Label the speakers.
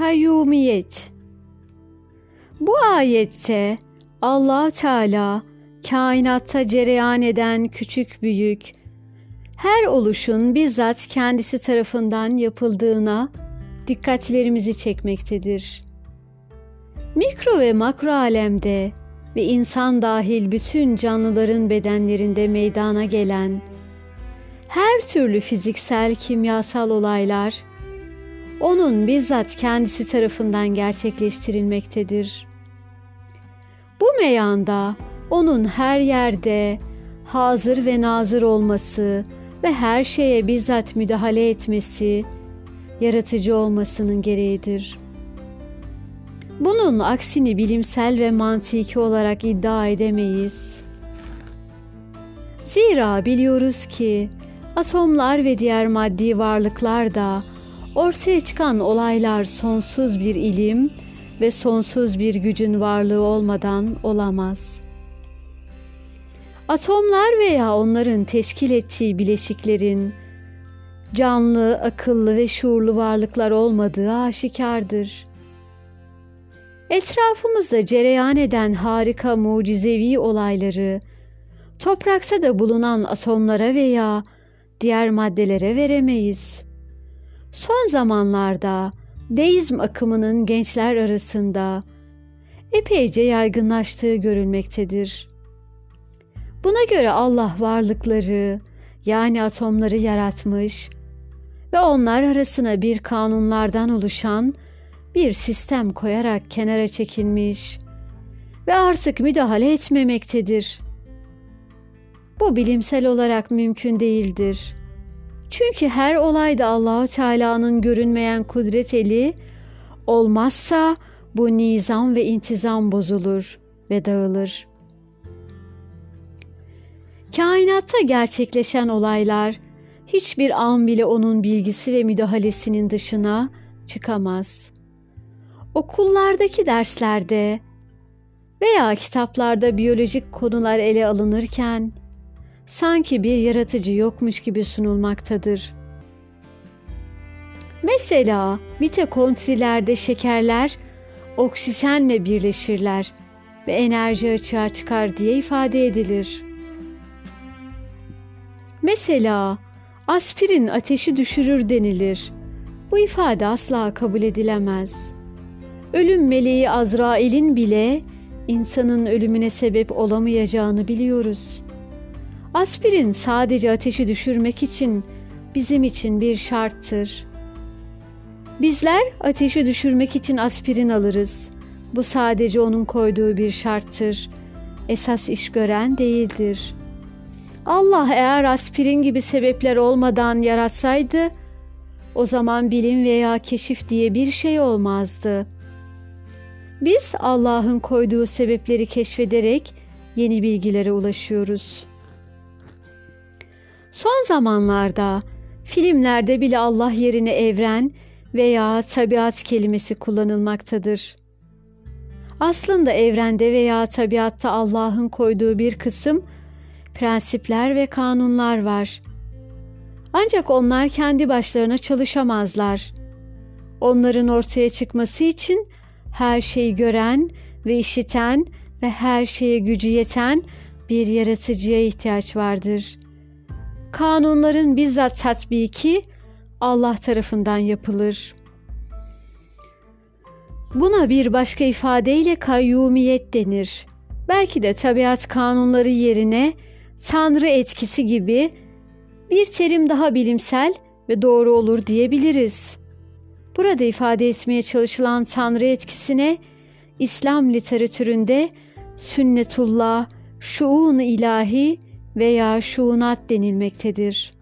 Speaker 1: Kayyumiyet Bu ayette Allah Teala kainatta cereyan eden küçük büyük her oluşun bizzat kendisi tarafından yapıldığına dikkatlerimizi çekmektedir. Mikro ve makro alemde ve insan dahil bütün canlıların bedenlerinde meydana gelen her türlü fiziksel, kimyasal olaylar onun bizzat kendisi tarafından gerçekleştirilmektedir. Bu meyanda onun her yerde hazır ve nazır olması ve her şeye bizzat müdahale etmesi, yaratıcı olmasının gereğidir. Bunun aksini bilimsel ve mantiki olarak iddia edemeyiz. Zira biliyoruz ki atomlar ve diğer maddi varlıklar da ortaya çıkan olaylar sonsuz bir ilim ve sonsuz bir gücün varlığı olmadan olamaz. Atomlar veya onların teşkil ettiği bileşiklerin canlı, akıllı ve şuurlu varlıklar olmadığı aşikardır. Etrafımızda cereyan eden harika mucizevi olayları toprakta da bulunan atomlara veya diğer maddelere veremeyiz. Son zamanlarda deizm akımının gençler arasında epeyce yaygınlaştığı görülmektedir. Buna göre Allah varlıkları yani atomları yaratmış ve onlar arasına bir kanunlardan oluşan bir sistem koyarak kenara çekilmiş ve artık müdahale etmemektedir. Bu bilimsel olarak mümkün değildir. Çünkü her olayda Allahu Teala'nın görünmeyen kudret eli olmazsa bu nizam ve intizam bozulur ve dağılır. Kainatta gerçekleşen olaylar hiçbir an bile onun bilgisi ve müdahalesinin dışına çıkamaz. Okullardaki derslerde veya kitaplarda biyolojik konular ele alınırken sanki bir yaratıcı yokmuş gibi sunulmaktadır. Mesela mitokondrilerde şekerler oksijenle birleşirler ve enerji açığa çıkar diye ifade edilir. Mesela aspirin ateşi düşürür denilir. Bu ifade asla kabul edilemez. Ölüm meleği Azrail'in bile insanın ölümüne sebep olamayacağını biliyoruz. Aspirin sadece ateşi düşürmek için bizim için bir şarttır. Bizler ateşi düşürmek için aspirin alırız. Bu sadece onun koyduğu bir şarttır. Esas iş gören değildir. Allah eğer aspirin gibi sebepler olmadan yaratsaydı, o zaman bilim veya keşif diye bir şey olmazdı. Biz Allah'ın koyduğu sebepleri keşfederek yeni bilgilere ulaşıyoruz.'' Son zamanlarda filmlerde bile Allah yerine evren veya tabiat kelimesi kullanılmaktadır. Aslında evrende veya tabiatta Allah'ın koyduğu bir kısım prensipler ve kanunlar var. Ancak onlar kendi başlarına çalışamazlar. Onların ortaya çıkması için her şeyi gören ve işiten ve her şeye gücü yeten bir yaratıcıya ihtiyaç vardır.'' Kanunların bizzat tatbiki Allah tarafından yapılır. Buna bir başka ifadeyle kayyumiyet denir. Belki de tabiat kanunları yerine tanrı etkisi gibi bir terim daha bilimsel ve doğru olur diyebiliriz. Burada ifade etmeye çalışılan tanrı etkisine İslam literatüründe sünnetullah, şuun ilahi veya şuunat denilmektedir.